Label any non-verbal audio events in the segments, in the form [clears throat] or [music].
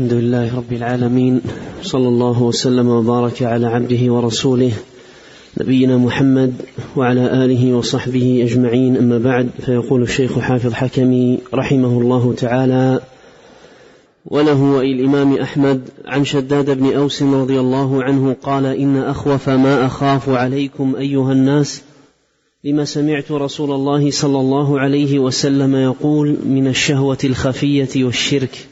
الحمد لله رب العالمين صلى الله وسلم وبارك على عبده ورسوله نبينا محمد وعلى آله وصحبه أجمعين أما بعد فيقول الشيخ حافظ حكمي رحمه الله تعالى وله والامام أحمد عن شداد بن أوس رضي الله عنه قال إن أخوف ما أخاف عليكم أيها الناس لما سمعت رسول الله صلى الله عليه وسلم يقول من الشهوة الخفية والشرك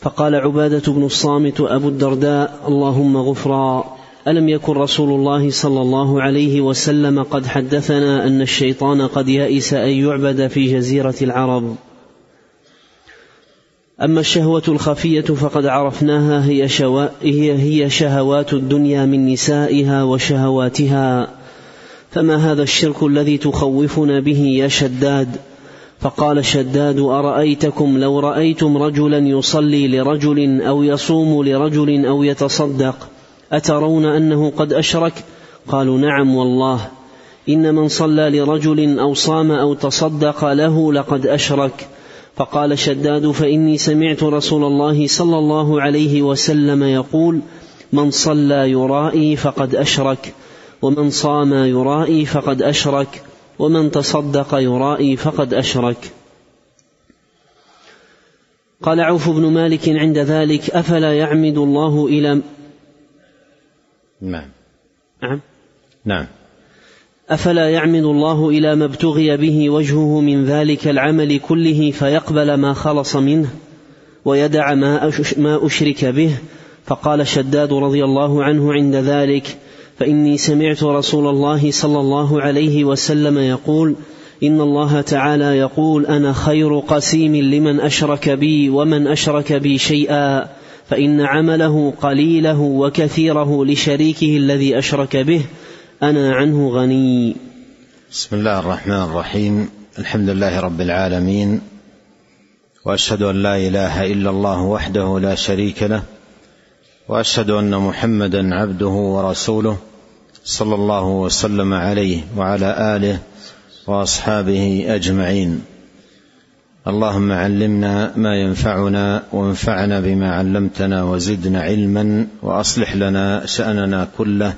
فقال عبادة بن الصامت أبو الدرداء اللهم غفرا. ألم يكن رسول الله صلى الله عليه وسلم قد حدثنا أن الشيطان قد يئس أن يعبد في جزيرة العرب. أما الشهوة الخفية فقد عرفناها هي, شوا هي, هي شهوات الدنيا من نسائها وشهواتها. فما هذا الشرك الذي تخوفنا به يا شداد؟ فقال شداد أرأيتكم لو رأيتم رجلا يصلي لرجل أو يصوم لرجل أو يتصدق أترون أنه قد أشرك؟ قالوا نعم والله. إن من صلى لرجل أو صام أو تصدق له لقد أشرك. فقال شداد فإني سمعت رسول الله صلى الله عليه وسلم يقول من صلى يرائي فقد أشرك ومن صام يرائي فقد أشرك. ومن تصدق يرائي فقد أشرك. قال عوف بن مالك عند ذلك أفلا يعمد الله إلى نعم. نعم. نعم. أفلا يعمد الله إلى ما ابتغي به وجهه من ذلك العمل كله فيقبل ما خلص منه ويدع ما أشرك به. فقال شداد رضي الله عنه عند ذلك فإني سمعت رسول الله صلى الله عليه وسلم يقول إن الله تعالى يقول أنا خير قسيم لمن أشرك بي ومن أشرك بي شيئا فإن عمله قليله وكثيره لشريكه الذي أشرك به أنا عنه غني. بسم الله الرحمن الرحيم الحمد لله رب العالمين وأشهد أن لا إله إلا الله وحده لا شريك له وأشهد أن محمدا عبده ورسوله صلى الله وسلم عليه وعلى آله وأصحابه أجمعين. اللهم علمنا ما ينفعنا وانفعنا بما علمتنا وزدنا علما وأصلح لنا شأننا كله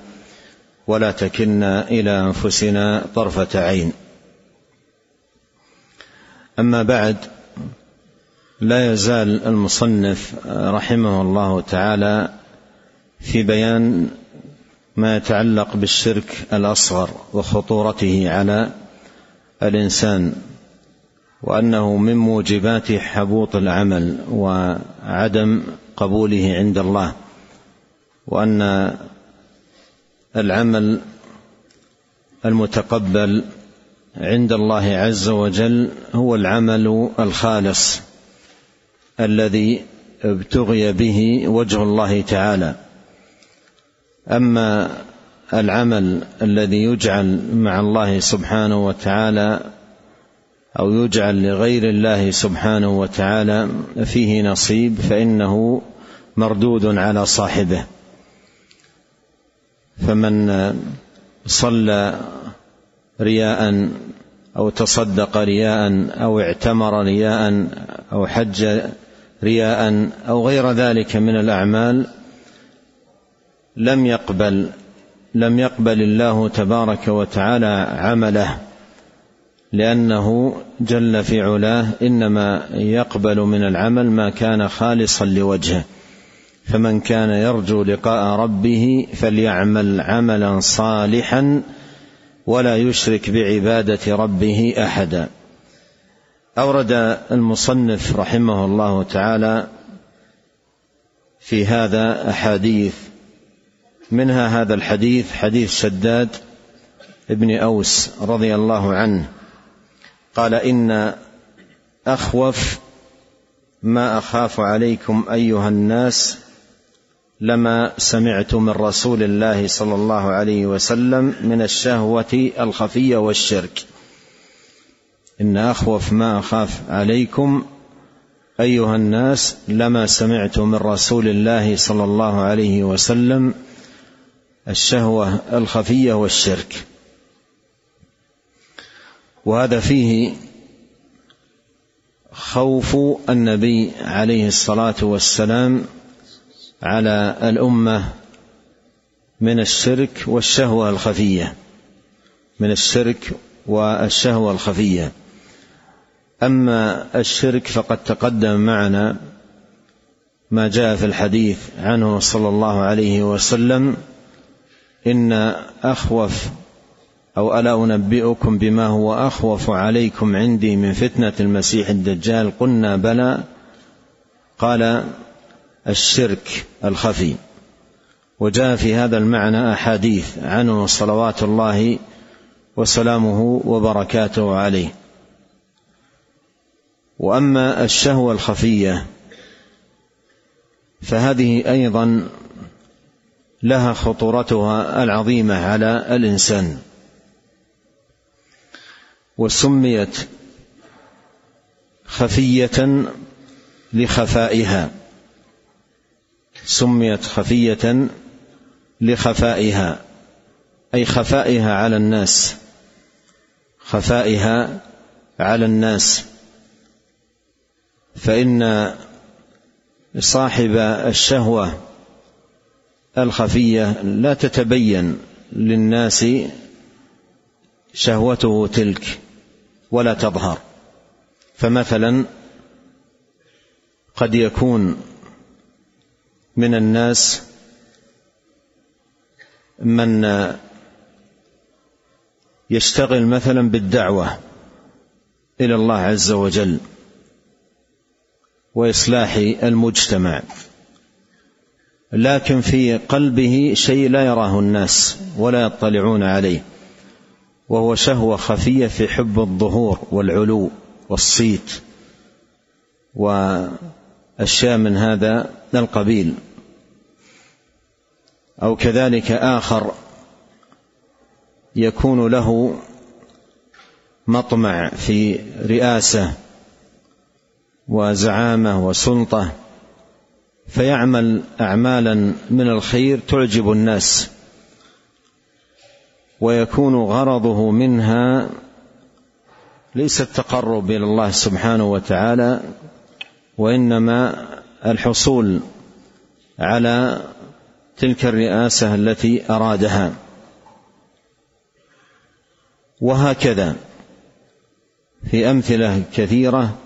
ولا تكلنا إلى أنفسنا طرفة عين. أما بعد لا يزال المصنف رحمه الله تعالى في بيان ما يتعلق بالشرك الأصغر وخطورته على الإنسان وأنه من موجبات حبوط العمل وعدم قبوله عند الله وأن العمل المتقبل عند الله عز وجل هو العمل الخالص الذي ابتغي به وجه الله تعالى. أما العمل الذي يجعل مع الله سبحانه وتعالى أو يجعل لغير الله سبحانه وتعالى فيه نصيب فإنه مردود على صاحبه. فمن صلى رياء أو تصدق رياء أو اعتمر رياء أو حج رياء أو غير ذلك من الأعمال لم يقبل لم يقبل الله تبارك وتعالى عمله لأنه جل في علاه إنما يقبل من العمل ما كان خالصا لوجهه. فمن كان يرجو لقاء ربه فليعمل عملا صالحا ولا يشرك بعبادة ربه أحدا. أورد المصنف رحمه الله تعالى في هذا أحاديث منها هذا الحديث حديث شداد ابن أوس رضي الله عنه. قال إن أخوف ما أخاف عليكم أيها الناس لما سمعت من رسول الله صلى الله عليه وسلم من الشهوة الخفية والشرك. إن أخوف ما أخاف عليكم أيها الناس لما سمعت من رسول الله صلى الله عليه وسلم الشهوة الخفية والشرك. وهذا فيه خوف النبي عليه الصلاة والسلام على الأمة من الشرك والشهوة الخفية من الشرك والشهوة الخفية. أما الشرك فقد تقدم معنا ما جاء في الحديث عنه صلى الله عليه وسلم إن أخوف أو ألا أنبئكم بما هو أخوف عليكم عندي من فتنة المسيح الدجال. قلنا بلى. قال الشرك الخفي. وجاء في هذا المعنى أحاديث عنه صلوات الله وسلامه وبركاته عليه. وأما الشهوة الخفية فهذه أيضا لها خطورتها العظيمة على الإنسان. وسميت خفية لخفائها. سميت خفية لخفائها. أي خفائها على الناس. خفائها على الناس. فإن صاحب الشهوة الخفية لا تتبين للناس شهوته تلك ولا تظهر. فمثلا قد يكون من الناس من يشتغل مثلا بالدعوة إلى الله عز وجل وإصلاح المجتمع. لكن في قلبه شيء لا يراه الناس ولا يطلعون عليه وهو شهوة خفية في حب الظهور والعلو والصيت. وأشياء من هذا القبيل. أو كذلك آخر يكون له مطمع في رئاسة وزعامة وسلطة فيعمل أعمالا من الخير تعجب الناس ويكون غرضه منها ليس التقرب إلى الله سبحانه وتعالى وإنما الحصول على تلك الرئاسة التي أرادها. وهكذا في أمثلة كثيرة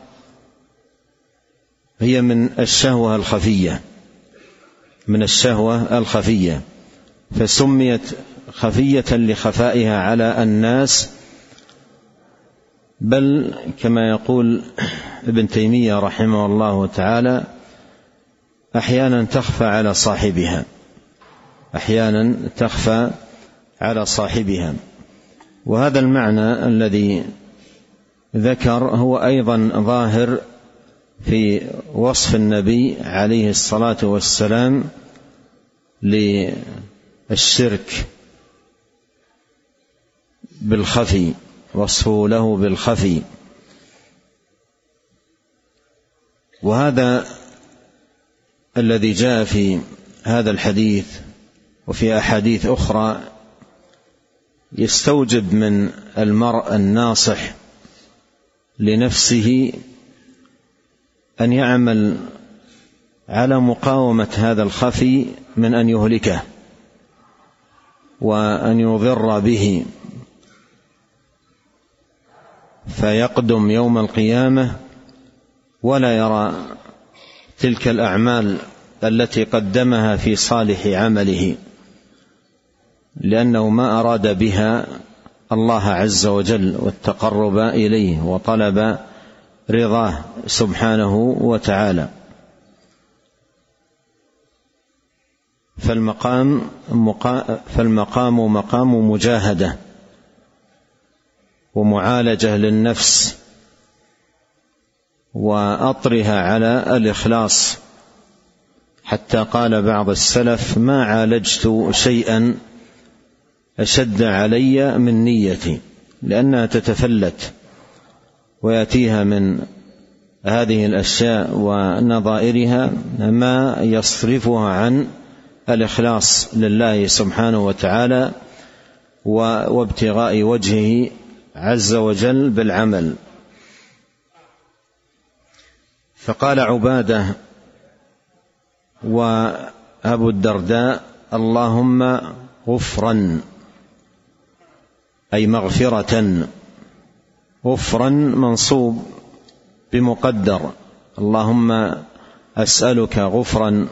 هي من الشهوة الخفية. من الشهوة الخفية. فسميت خفية لخفائها على الناس. بل كما يقول ابن تيمية رحمه الله تعالى أحيانا تخفى على صاحبها. أحيانا تخفى على صاحبها. وهذا المعنى الذي ذكر هو أيضا ظاهر في وصف النبي عليه الصلاة والسلام للشرك بالخفي وصفه له بالخفي. وهذا الذي جاء في هذا الحديث وفي أحاديث أخرى يستوجب من المرء الناصح لنفسه أن يعمل على مقاومة هذا الخفي من أن يهلكه وأن يضر به. فيقدم يوم القيامة ولا يرى تلك الأعمال التي قدمها في صالح عمله لأنه ما أراد بها الله عز وجل والتقرب إليه وطلب رضاه سبحانه وتعالى. فالمقام فالمقام مقام مجاهدة ومعالجة للنفس وأطرها على الإخلاص. حتى قال بعض السلف ما عالجت شيئا أشد علي من نيتي لأنها تتفلت ويأتيها من هذه الأشياء ونظائرها ما يصرفها عن الإخلاص لله سبحانه وتعالى وابتغاء وجهه عز وجل بالعمل. فقال عبادة وأبو الدرداء اللهم غفرا أي مغفرة. غفرا منصوب بمقدر. اللهم أسألك غفرا.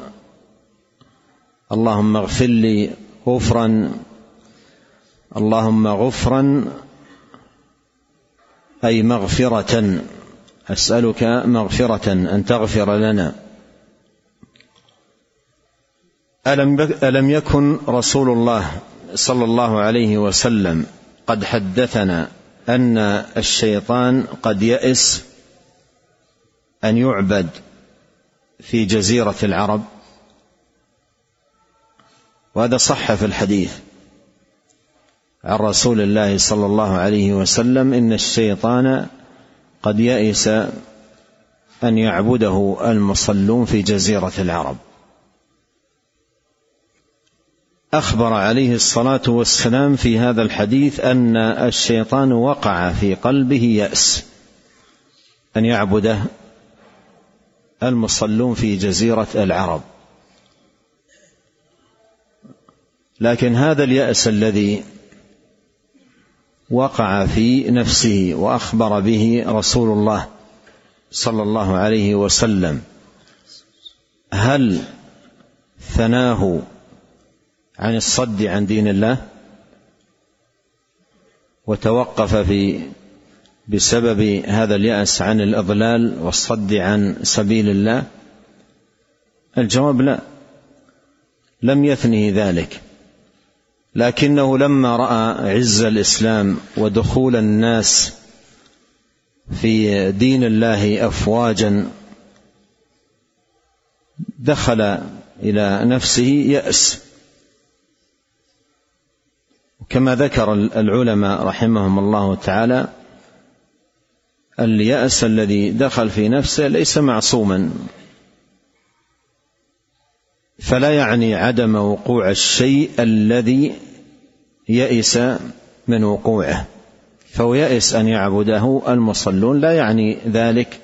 اللهم اغفر لي غفرا. اللهم غفرا. أي مغفرة. أسألك مغفرة أن تغفر لنا. ألم ألم يكن رسول الله صلى الله عليه وسلم قد حدثنا أن الشيطان قد يئس أن يعبد في جزيرة العرب. وهذا صح في الحديث عن رسول الله صلى الله عليه وسلم إن الشيطان قد يئس أن يعبده المصلون في جزيرة العرب. أخبر عليه الصلاة والسلام في هذا الحديث أن الشيطان وقع في قلبه يأس. أن يعبده المصلون في جزيرة العرب. لكن هذا اليأس الذي وقع في نفسه وأخبر به رسول الله صلى الله عليه وسلم هل ثناه عن الصد عن دين الله وتوقف في بسبب هذا اليأس عن الإضلال والصد عن سبيل الله؟ الجواب لا. لم يثنه ذلك. لكنه لما رأى عز الإسلام ودخول الناس في دين الله افواجا دخل إلى نفسه يأس. كما ذكر العلماء رحمهم الله تعالى اليأس الذي دخل في نفسه ليس معصوما. فلا يعني عدم وقوع الشيء الذي يئس من وقوعه. فهو يئس أن يعبده المصلون. لا يعني ذلك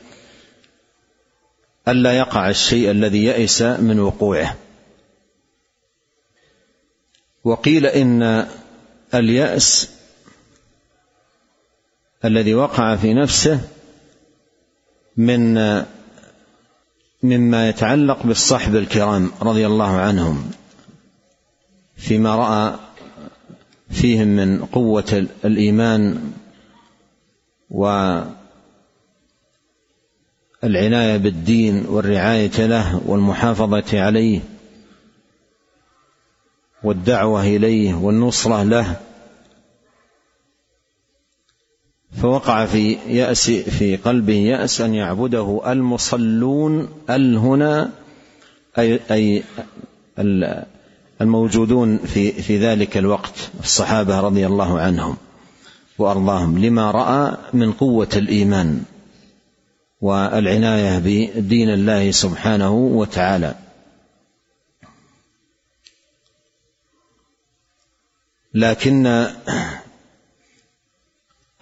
الا يقع الشيء الذي يئس من وقوعه. وقيل إن اليأس الذي وقع في نفسه من مما يتعلق بالصحب الكرام رضي الله عنهم فيما رأى فيهم من قوة الإيمان والعناية بالدين والرعاية له والمحافظة عليه. والدعوة إليه والنصرة له. فوقع في يأس في قلبه يأس أن يعبده المصلون ال هنا أي أي الموجودون في في ذلك الوقت الصحابة رضي الله عنهم وأرضاهم لما رأى من قوة الإيمان والعناية بدين الله سبحانه وتعالى. لكن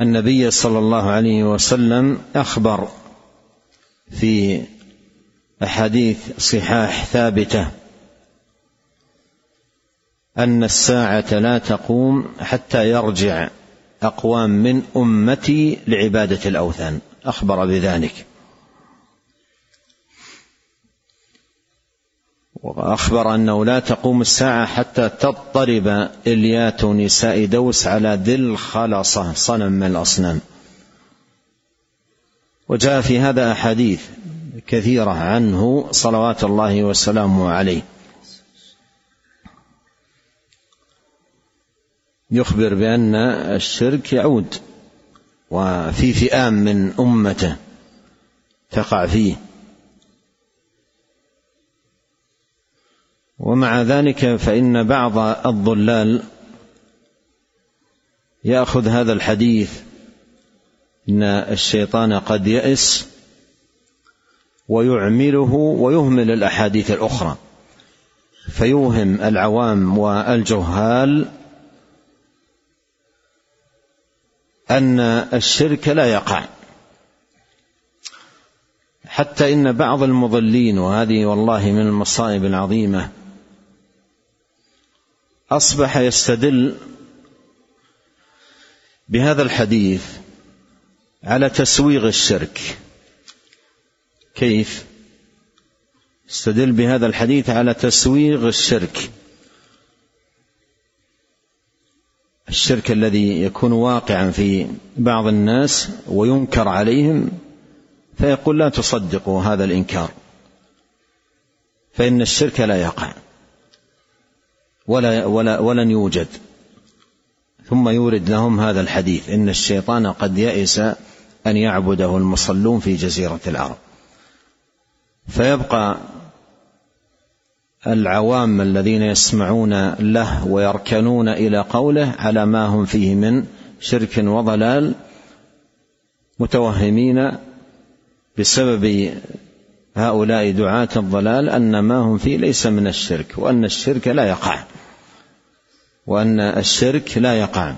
النبي صلى الله عليه وسلم أخبر في أحاديث صحاح ثابتة أن الساعة لا تقوم حتى يرجع أقوام من أمتي لعبادة الأوثان. أخبر بذلك. وأخبر أنه لا تقوم الساعة حتى تضطرب إليات نساء دوس على ذي الخلصه صنم من الأصنام. وجاء في هذا أحاديث كثيرة عنه صلوات الله وسلامه عليه. يخبر بأن الشرك يعود وفي فئام من أمته تقع فيه. ومع ذلك فإن بعض الضلال يأخذ هذا الحديث إن الشيطان قد يئس ويعمله ويهمل الأحاديث الأخرى فيوهم العوام والجهال أن الشرك لا يقع. حتى إن بعض المضلين وهذه والله من المصائب العظيمة أصبح يستدل بهذا الحديث على تسويغ الشرك. كيف؟ استدل بهذا الحديث على تسويغ الشرك. الشرك الذي يكون واقعا في بعض الناس وينكر عليهم فيقول لا تصدقوا هذا الإنكار فإن الشرك لا يقع. ولا ولا ولن يوجد. ثم يورد لهم هذا الحديث. إن الشيطان قد يئس أن يعبده المصلون في جزيرة العرب فيبقى العوام الذين يسمعون له ويركنون إلى قوله على ما هم فيه من شرك وضلال متوهمين بسبب هؤلاء دعاة الضلال أن ما هم فيه ليس من الشرك وأن الشرك لا يقع. وأن الشرك لا يقع.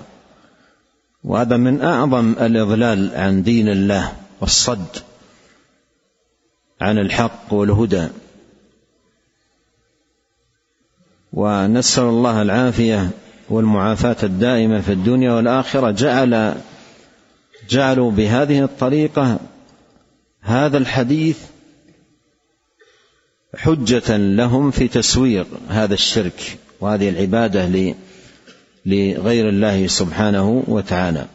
وهذا من أعظم الإضلال عن دين الله والصد عن الحق والهدى. ونسأل الله العافية والمعافاة الدائمة في الدنيا والآخرة. جعل جعلوا بهذه الطريقة هذا الحديث حجة لهم في تسويق هذا الشرك وهذه العبادة لغير الله سبحانه وتعالى.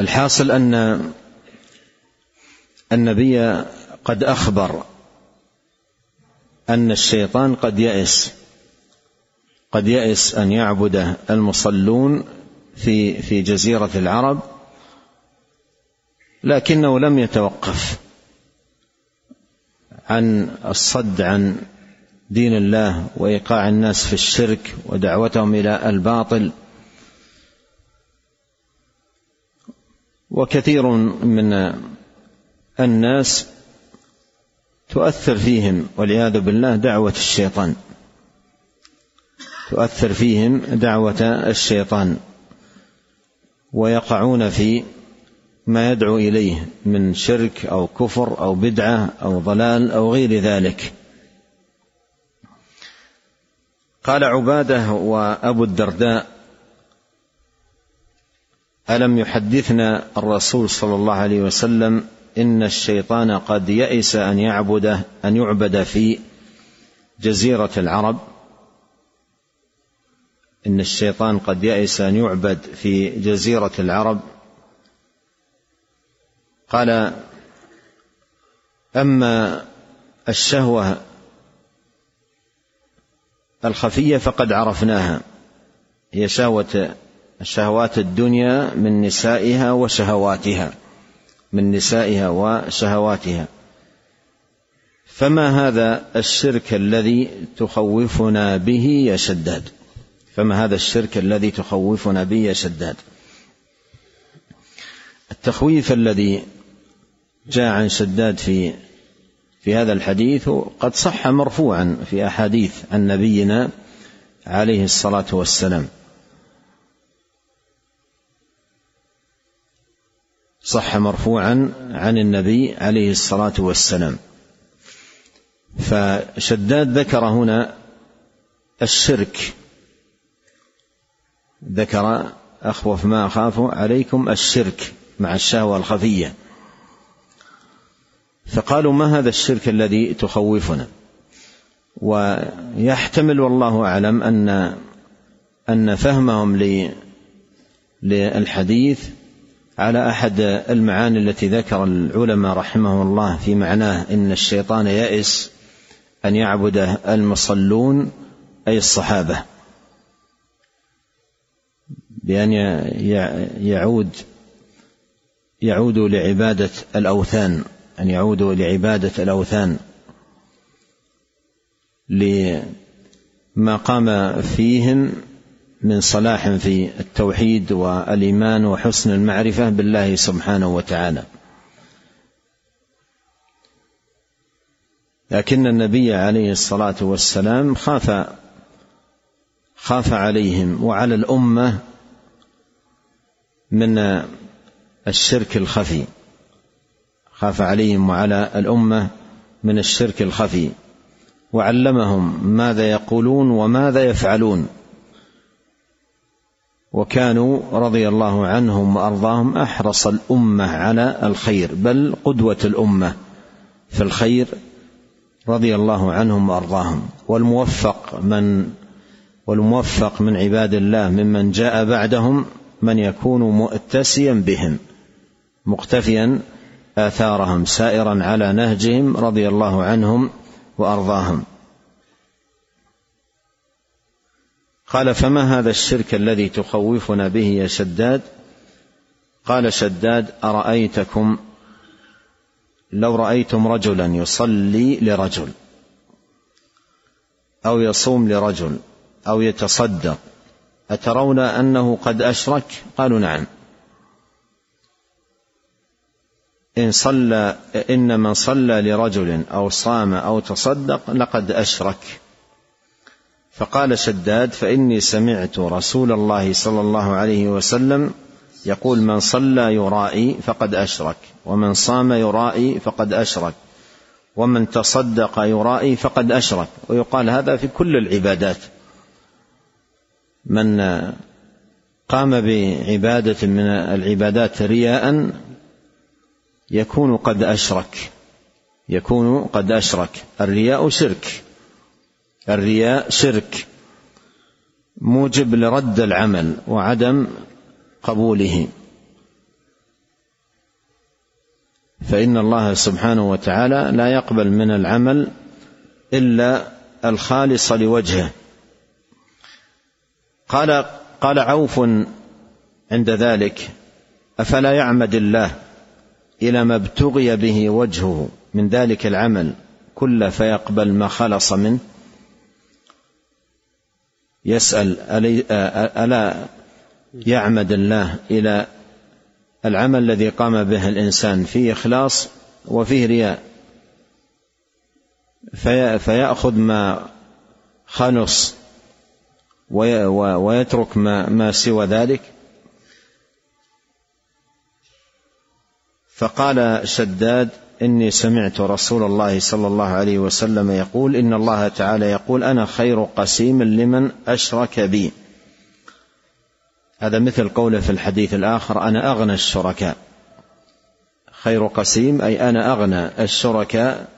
الحاصل أن النبي قد أخبر أن الشيطان قد يئس قد يئس أن يعبد المصلون في في جزيرة العرب لكنه لم يتوقف. عن الصد عن دين الله وإيقاع الناس في الشرك ودعوتهم إلى الباطل. وكثير من الناس تؤثر فيهم والعياذ بالله دعوة الشيطان. تؤثر فيهم دعوة الشيطان. ويقعون في ما يدعو إليه من شرك أو كفر أو بدعة أو ضلال أو غير ذلك. قال عبادة وأبو الدرداء ألم يحدثنا الرسول صلى الله عليه وسلم إن الشيطان قد يئس أن يعبده أن يعبد في جزيرة العرب؟ إن الشيطان قد يئس أن يعبد في جزيرة العرب قال أما الشهوة الخفية فقد عرفناها. هي شهوة شهوات الدنيا من نسائها وشهواتها من نسائها وشهواتها. فما هذا الشرك الذي تخوفنا به يا شداد؟ فما هذا الشرك الذي تخوفنا به يا شداد؟ التخويف الذي جاء عن شداد في في هذا الحديث قد صح مرفوعا في أحاديث عن نبينا عليه الصلاة والسلام. صح مرفوعا عن النبي عليه الصلاة والسلام. فشداد ذكر هنا الشرك. ذكر أخوف ما أخاف عليكم الشرك مع الشهوة الخفية. فقالوا ما هذا الشرك الذي تخوفنا؟ ويحتمل والله أعلم أن أن فهمهم للحديث على أحد المعاني التي ذكر العلماء رحمهم الله في معناه إن الشيطان يئس أن يعبد المصلون أي الصحابة. بأن يعود يعود لعبادة الأوثان. أن يعودوا لعبادة الأوثان لما قام فيهم من صلاح في التوحيد والإيمان وحسن المعرفة بالله سبحانه وتعالى. لكن النبي عليه الصلاة والسلام خاف خاف عليهم وعلى الأمة من الشرك الخفي. خاف عليهم وعلى الأمة من الشرك الخفي. وعلمهم ماذا يقولون وماذا يفعلون. وكانوا رضي الله عنهم وأرضاهم أحرص الأمة على الخير بل قدوة الأمة في الخير رضي الله عنهم وأرضاهم. والموفق من والموفق من عباد الله ممن جاء بعدهم من يكون مؤتسيا بهم مقتفيا آثارهم سائرا على نهجهم رضي الله عنهم وأرضاهم. قال فما هذا الشرك الذي تخوفنا به يا شداد؟ قال شداد أرأيتكم؟ لو رأيتم رجلا يصلي لرجل أو يصوم لرجل أو يتصدق أترون أنه قد أشرك؟ قالوا نعم. إن صلى ان من صلى لرجل أو صام أو تصدق لقد أشرك. فقال شداد فإني سمعت رسول الله صلى الله عليه وسلم يقول من صلى يرائي فقد أشرك ومن صام يرائي فقد أشرك ومن تصدق يرائي فقد أشرك. ويقال هذا في كل العبادات. من قام بعبادة من العبادات رياء يكون قد أشرك. يكون قد أشرك. الرياء شرك. الرياء شرك. موجب لرد العمل وعدم قبوله. فإن الله سبحانه وتعالى لا يقبل من العمل إلا الخالص لوجهه. قال قال عوف عند ذلك أفلا يعمد الله؟ إلى ما ابتغي به وجهه من ذلك العمل كله فيقبل ما خلص منه. يسأل ألا يعمد الله إلى العمل الذي قام به الإنسان فيه إخلاص وفيه رياء. في فيأخذ ما خلص ويترك ما, ما سوى ذلك. فقال شداد إني سمعت رسول الله صلى الله عليه وسلم يقول إن الله تعالى يقول أنا خير قسيم لمن أشرك بي. هذا مثل قوله في الحديث الآخر أنا أغنى الشركاء. خير قسيم أي أنا أغنى الشركاء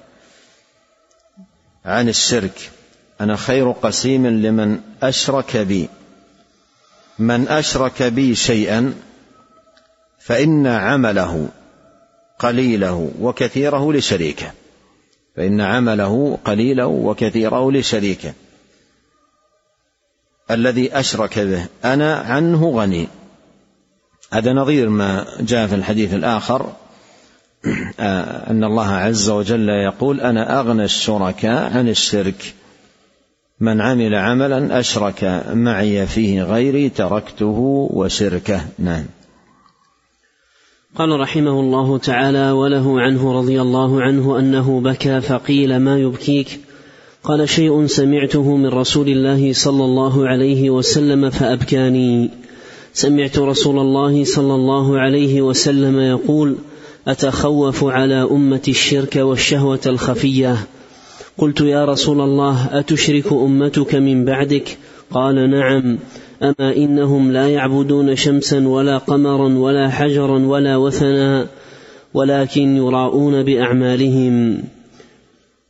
عن الشرك. أنا خير قسيم لمن أشرك بي. من أشرك بي شيئا فإن عمله قليله وكثيره لشريكه. فإن عمله قليله وكثيره لشريكه. الذي أشرك به أنا عنه غني. هذا نظير ما جاء في الحديث الآخر. [clears throat] أن الله عز وجل يقول أنا أغنى الشركاء عن الشرك. من عمل عملا أشرك معي فيه غيري تركته وشركه. نعم. قال رحمه الله تعالى وله عنه رضي الله عنه أنه بكى فقيل ما يبكيك؟ قال شيء سمعته من رسول الله صلى الله عليه وسلم فأبكاني. سمعت رسول الله صلى الله عليه وسلم يقول أتخوف على امتي الشرك والشهوة الخفية. قلت يا رسول الله أتشرك أمتك من بعدك؟ قال نعم. أما إنهم لا يعبدون شمسا ولا قمرا ولا حجرا ولا وثنا ولكن يراءون بأعمالهم.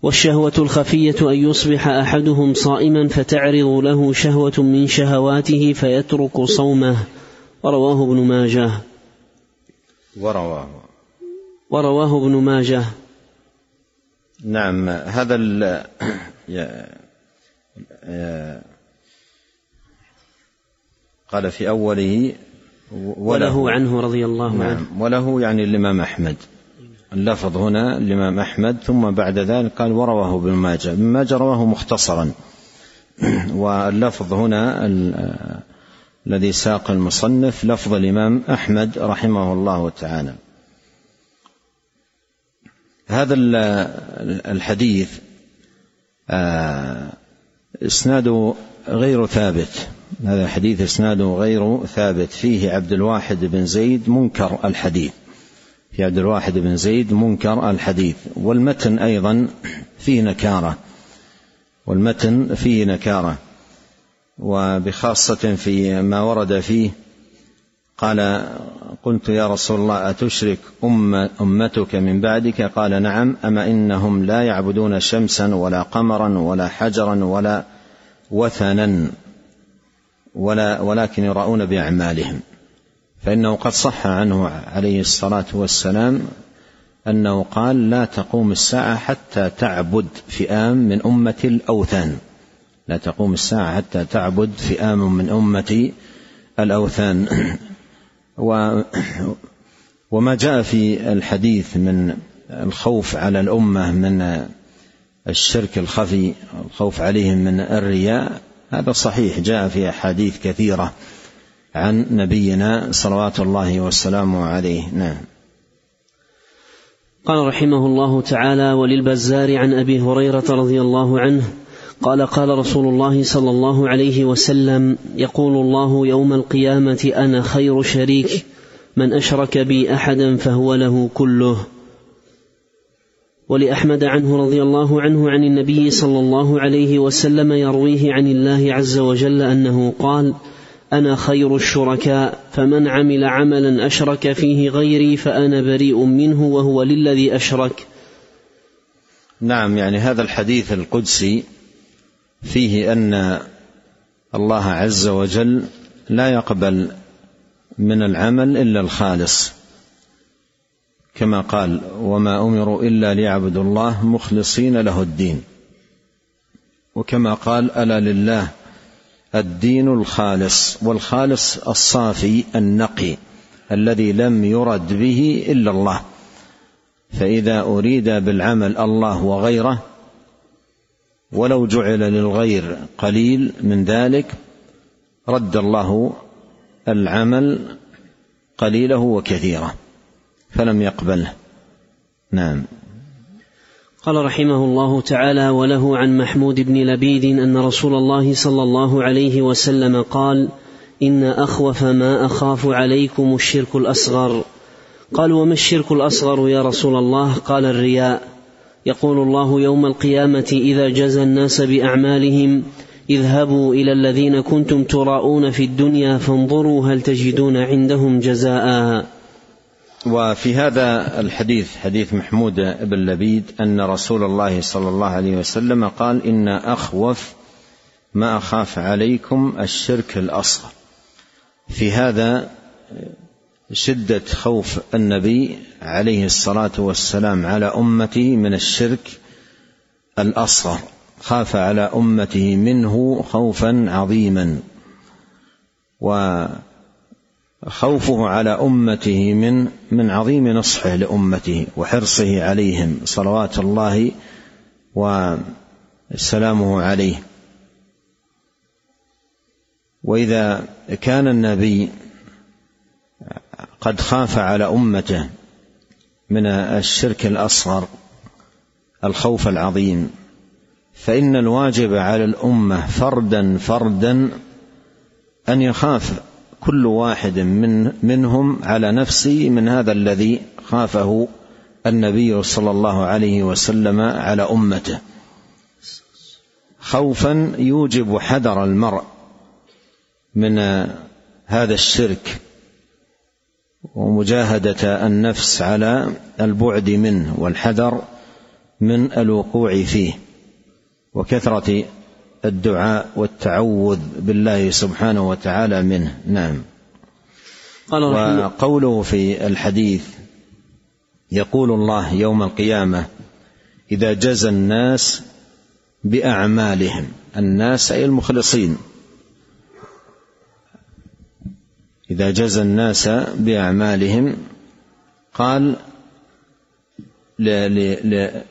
والشهوة الخفية أن يصبح أحدهم صائما فتعرض له شهوة من شهواته فيترك صومه. ورواه ابن ماجه. ورواه. ورواه ابن ماجه. نعم هذا ال قال في أوله وله, وله عنه رضي الله نعم. عنه. وله يعني الإمام أحمد. اللفظ هنا الإمام أحمد ثم بعد ذلك قال ورواه ابن ماجه. ابن ماجه رواه مختصرا. [clears throat] واللفظ هنا الذي ساق المصنف لفظ الإمام أحمد رحمه الله تعالى. هذا الحديث آه، إسناده غير ثابت. هذا الحديث اسناده غير ثابت. فيه عبد الواحد بن زيد منكر الحديث. في عبد الواحد بن زيد منكر الحديث. والمتن أيضا فيه نكارة. والمتن فيه نكارة. وبخاصة في ما ورد فيه قال قلت يا رسول الله أتشرك أم أمتك من بعدك؟ قال نعم. أما إنهم لا يعبدون شمسا ولا قمرا ولا حجرا ولا وثنا. ولا ولكن يراؤون بأعمالهم. فإنه قد صح عنه عليه الصلاة والسلام أنه قال لا تقوم الساعة حتى تعبد فئام من أمة الأوثان. لا تقوم الساعة حتى تعبد فئام من أمة الأوثان. و وما جاء في الحديث من الخوف على الأمة من الشرك الخفي الخوف عليهم من الرياء هذا صحيح جاء في أحاديث كثيرة عن نبينا صلوات الله وسلامه عليه. نعم. قال رحمه الله تعالى وللبزار عن أبي هريرة رضي الله عنه قال قال رسول الله صلى الله عليه وسلم يقول الله يوم القيامة أنا خير شريك من أشرك بي أحدا فهو له كله. ولأحمد عنه رضي الله عنه عن النبي صلى الله عليه وسلم يرويه عن الله عز وجل أنه قال أنا خير الشركاء فمن عمل عملا أشرك فيه غيري فأنا بريء منه وهو للذي أشرك. نعم يعني هذا الحديث القدسي فيه أن الله عز وجل لا يقبل من العمل إلا الخالص. كما قال وما أمروا إلا ليعبدوا الله مخلصين له الدين. وكما قال ألا لله الدين الخالص والخالص الصافي النقي الذي لم يرد به إلا الله. فإذا أريد بالعمل الله وغيره ولو جعل للغير قليل من ذلك رد الله العمل قليله وكثيره. فلم يقبله. نعم. قال رحمه الله تعالى وله عن محمود بن لبيد أن رسول الله صلى الله عليه وسلم قال إن أخوف ما أخاف عليكم الشرك الأصغر. قال وما الشرك الأصغر يا رسول الله؟ قال الرياء. يقول الله يوم القيامة إذا جزى الناس بأعمالهم اذهبوا إلى الذين كنتم تراءون في الدنيا فانظروا هل تجدون عندهم جزاء. وفي هذا الحديث حديث محمود بن لبيد أن رسول الله صلى الله عليه وسلم قال إن أخوف ما أخاف عليكم الشرك الأصغر. في هذا شدة خوف النبي عليه الصلاة والسلام على أمته من الشرك الأصغر خاف على أمته منه خوفا عظيما. و خوفه على أمته من من عظيم نصحه لأمته وحرصه عليهم صلوات الله وسلامه عليه. وإذا كان النبي قد خاف على أمته من الشرك الأصغر الخوف العظيم فإن الواجب على الأمة فردا فردا أن يخاف كل واحد من منهم على نفسه من هذا الذي خافه النبي صلى الله عليه وسلم على أمته. خوفا يوجب حذر المرء من هذا الشرك ومجاهدة النفس على البعد منه والحذر من الوقوع فيه وكثرة الدعاء والتعوذ بالله سبحانه وتعالى منه. نعم. قال وقوله في الحديث يقول الله يوم القيامة إذا جزى الناس بأعمالهم. الناس أي المخلصين. إذا جزى الناس بأعمالهم قال ل ل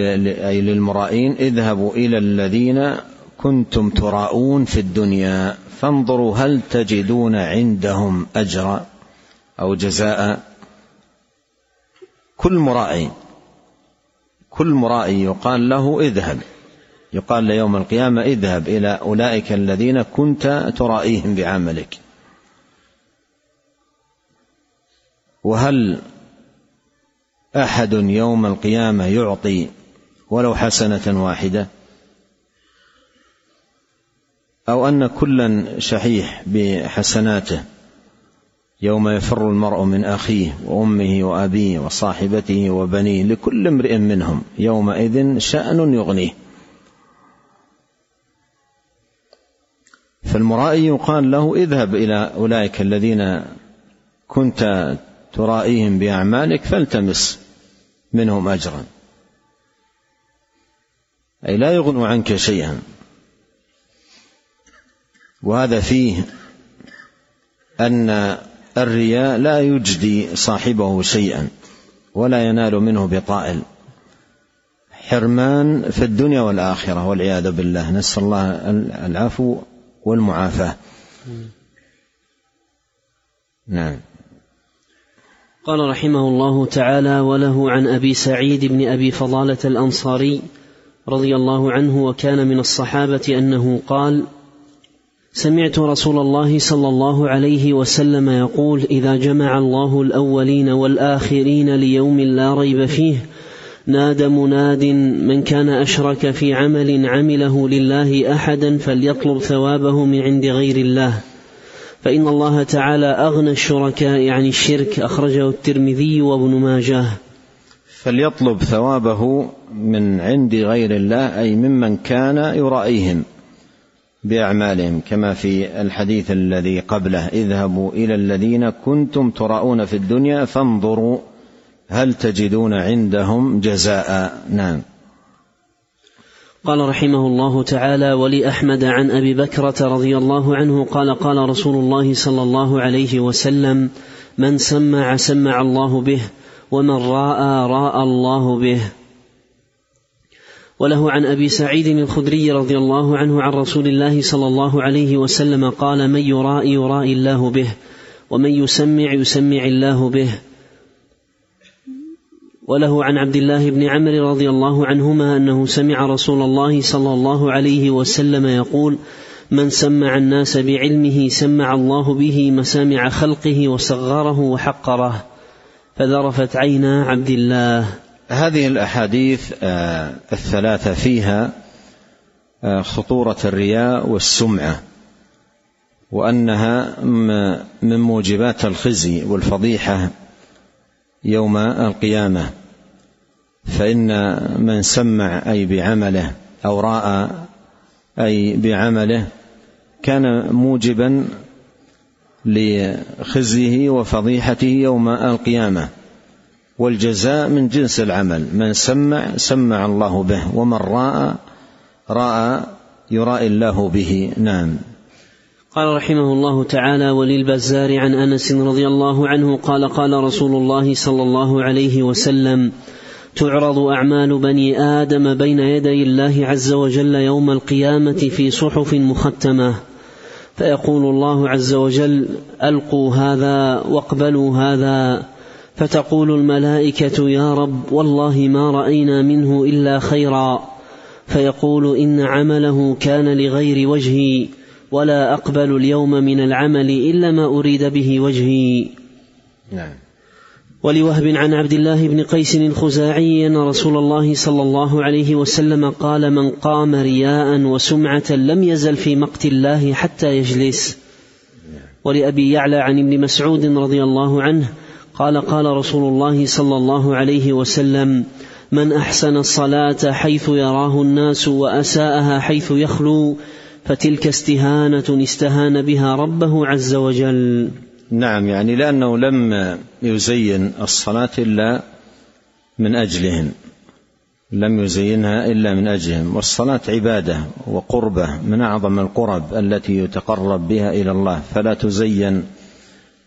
أي للمرائين اذهبوا إلى الذين كنتم تراءون في الدنيا فانظروا هل تجدون عندهم أجرا أو جزاء. كل مرائي كل مرائي يقال له اذهب يقال ليوم القيامة اذهب إلى أولئك الذين كنت ترائيهم بعملك. وهل أحد يوم القيامة يعطي ولو حسنة واحدة. أو أن كلا شحيح بحسناته يوم يفر المرء من أخيه وأمه وأبيه وصاحبته وبنيه لكل امرئ منهم يومئذ شأن يغنيه. فالمرائي يقال له اذهب إلى أولئك الذين كنت ترائيهم بأعمالك فالتمس منهم أجرا. أي لا يغنوا عنك شيئا. وهذا فيه أن الرياء لا يجدي صاحبه شيئا ولا ينال منه بطائل. حرمان في الدنيا والآخرة والعياذ بالله. نسأل الله العفو والمعافاة. نعم. قال رحمه الله تعالى وله عن أبي سعيد بن أبي فضالة الأنصاري رضي الله عنه وكان من الصحابة أنه قال سمعت رسول الله صلى الله عليه وسلم يقول إذا جمع الله الأولين والآخرين ليوم لا ريب فيه نادى مناد من كان أشرك في عمل عمله لله أحدا فليطلب ثوابه من عند غير الله. فإن الله تعالى أغنى الشركاء عن الشرك أخرجه الترمذي وابن ماجه. فليطلب ثوابه من عند غير الله أي ممن كان يرائيهم بأعمالهم كما في الحديث الذي قبله. اذهبوا إلى الذين كنتم تراءون في الدنيا فانظروا هل تجدون عندهم جزاء. نعم. قال رحمه الله تعالى ولأحمد عن أبي بكرة رضي الله عنه قال قال رسول الله صلى الله عليه وسلم من سمع سمع الله به ومن راى راى الله به. وله عن أبي سعيد الخدري رضي الله عنه عن رسول الله صلى الله عليه وسلم قال من يرائي يرائي الله به ومن يسمع يسمع الله به. وله عن عبد الله بن عمرو رضي الله عنهما أنه سمع رسول الله صلى الله عليه وسلم يقول من سمع الناس بعلمه سمع الله به مسامع خلقه وصغره وحقره. فذرفت عينا عبد الله. هذه الأحاديث آه، الثلاثة فيها آه، خطورة الرياء والسمعة وأنها من موجبات الخزي والفضيحة يوم القيامة. فإن من سمع أي بعمله أو رأى أي بعمله كان موجبا لخزيه وفضيحته يوم القيامة والجزاء من جنس العمل من سمع سمع الله به ومن راى راى يرائي الله به. نعم. قال رحمه الله تعالى وللبزار عن أنس رضي الله عنه قال قال رسول الله صلى الله عليه وسلم تعرض أعمال بني آدم بين يدي الله عز وجل يوم القيامة في صحف مختمة. فيقول الله عز وجل ألقوا هذا واقبلوا هذا. فتقول الملائكة يا رب والله ما رأينا منه إلا خيرا. فيقول إن عمله كان لغير وجهي ولا أقبل اليوم من العمل إلا ما أريد به وجهي. نعم. ولوهب عن عبد الله بن قيس الخزاعي أن رسول الله صلى الله عليه وسلم قال من قام رياء وسمعة لم يزل في مقت الله حتى يجلس. ولأبي يعلى عن ابن مسعود رضي الله عنه قال قال رسول الله صلى الله عليه وسلم من أحسن الصلاة حيث يراه الناس وأساءها حيث يخلو فتلك استهانة استهان بها ربه عز وجل. نعم يعني لأنه لم يزين الصلاة إلا من أجلهم لم يزينها إلا من أجلهم والصلاة عبادة وقربة من أعظم القرب التي يتقرب بها إلى الله فلا تزين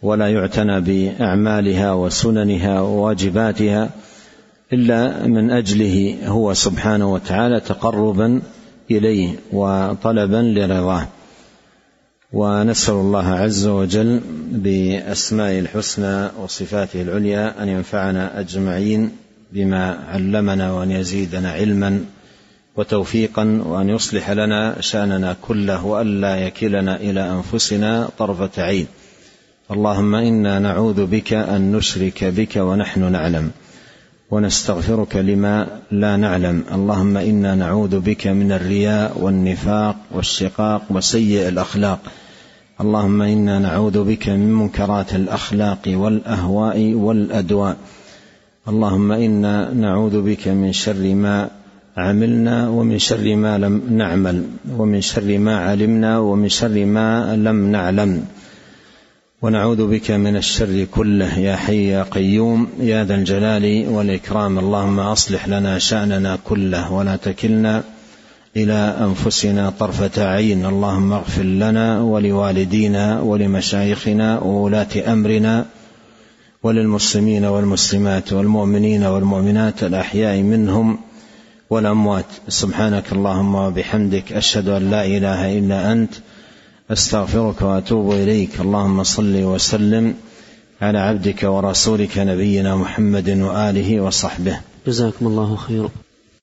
ولا يعتنى بأعمالها وسننها وواجباتها إلا من أجله هو سبحانه وتعالى تقربا إليه وطلبا لرضاه. ونسأل الله عز وجل باسمائه الحسنى وصفاته العليا أن ينفعنا أجمعين بما علمنا وأن يزيدنا علما وتوفيقا وأن يصلح لنا شأننا كله والا يكلنا إلى أنفسنا طرفة عين. اللهم إنا نعوذ بك أن نشرك بك ونحن نعلم ونستغفرك لما لا نعلم. اللهم إنا نعوذ بك من الرياء والنفاق والشقاق وسيء الأخلاق. اللهم إنا نعوذ بك من منكرات الأخلاق والأهواء والأدواء. اللهم إنا نعوذ بك من شر ما عملنا ومن شر ما لم نعمل ومن شر ما علمنا ومن شر ما لم نعلم. ونعوذ بك من الشر كله يا حي يا قيوم يا ذا الجلال والإكرام. اللهم أصلح لنا شأننا كله ولا تكلنا إلى أنفسنا طرفة عين. اللهم اغفر لنا ولوالدينا ولمشايخنا وولاة أمرنا وللمسلمين والمسلمات والمؤمنين والمؤمنات الأحياء منهم والأموات. سبحانك اللهم وبحمدك. أشهد أن لا إله إلا أنت. أستغفرك وأتوب إليك. اللهم صل وسلم على عبدك ورسولك نبينا محمد وآله وصحبه. جزاكم الله خيرا.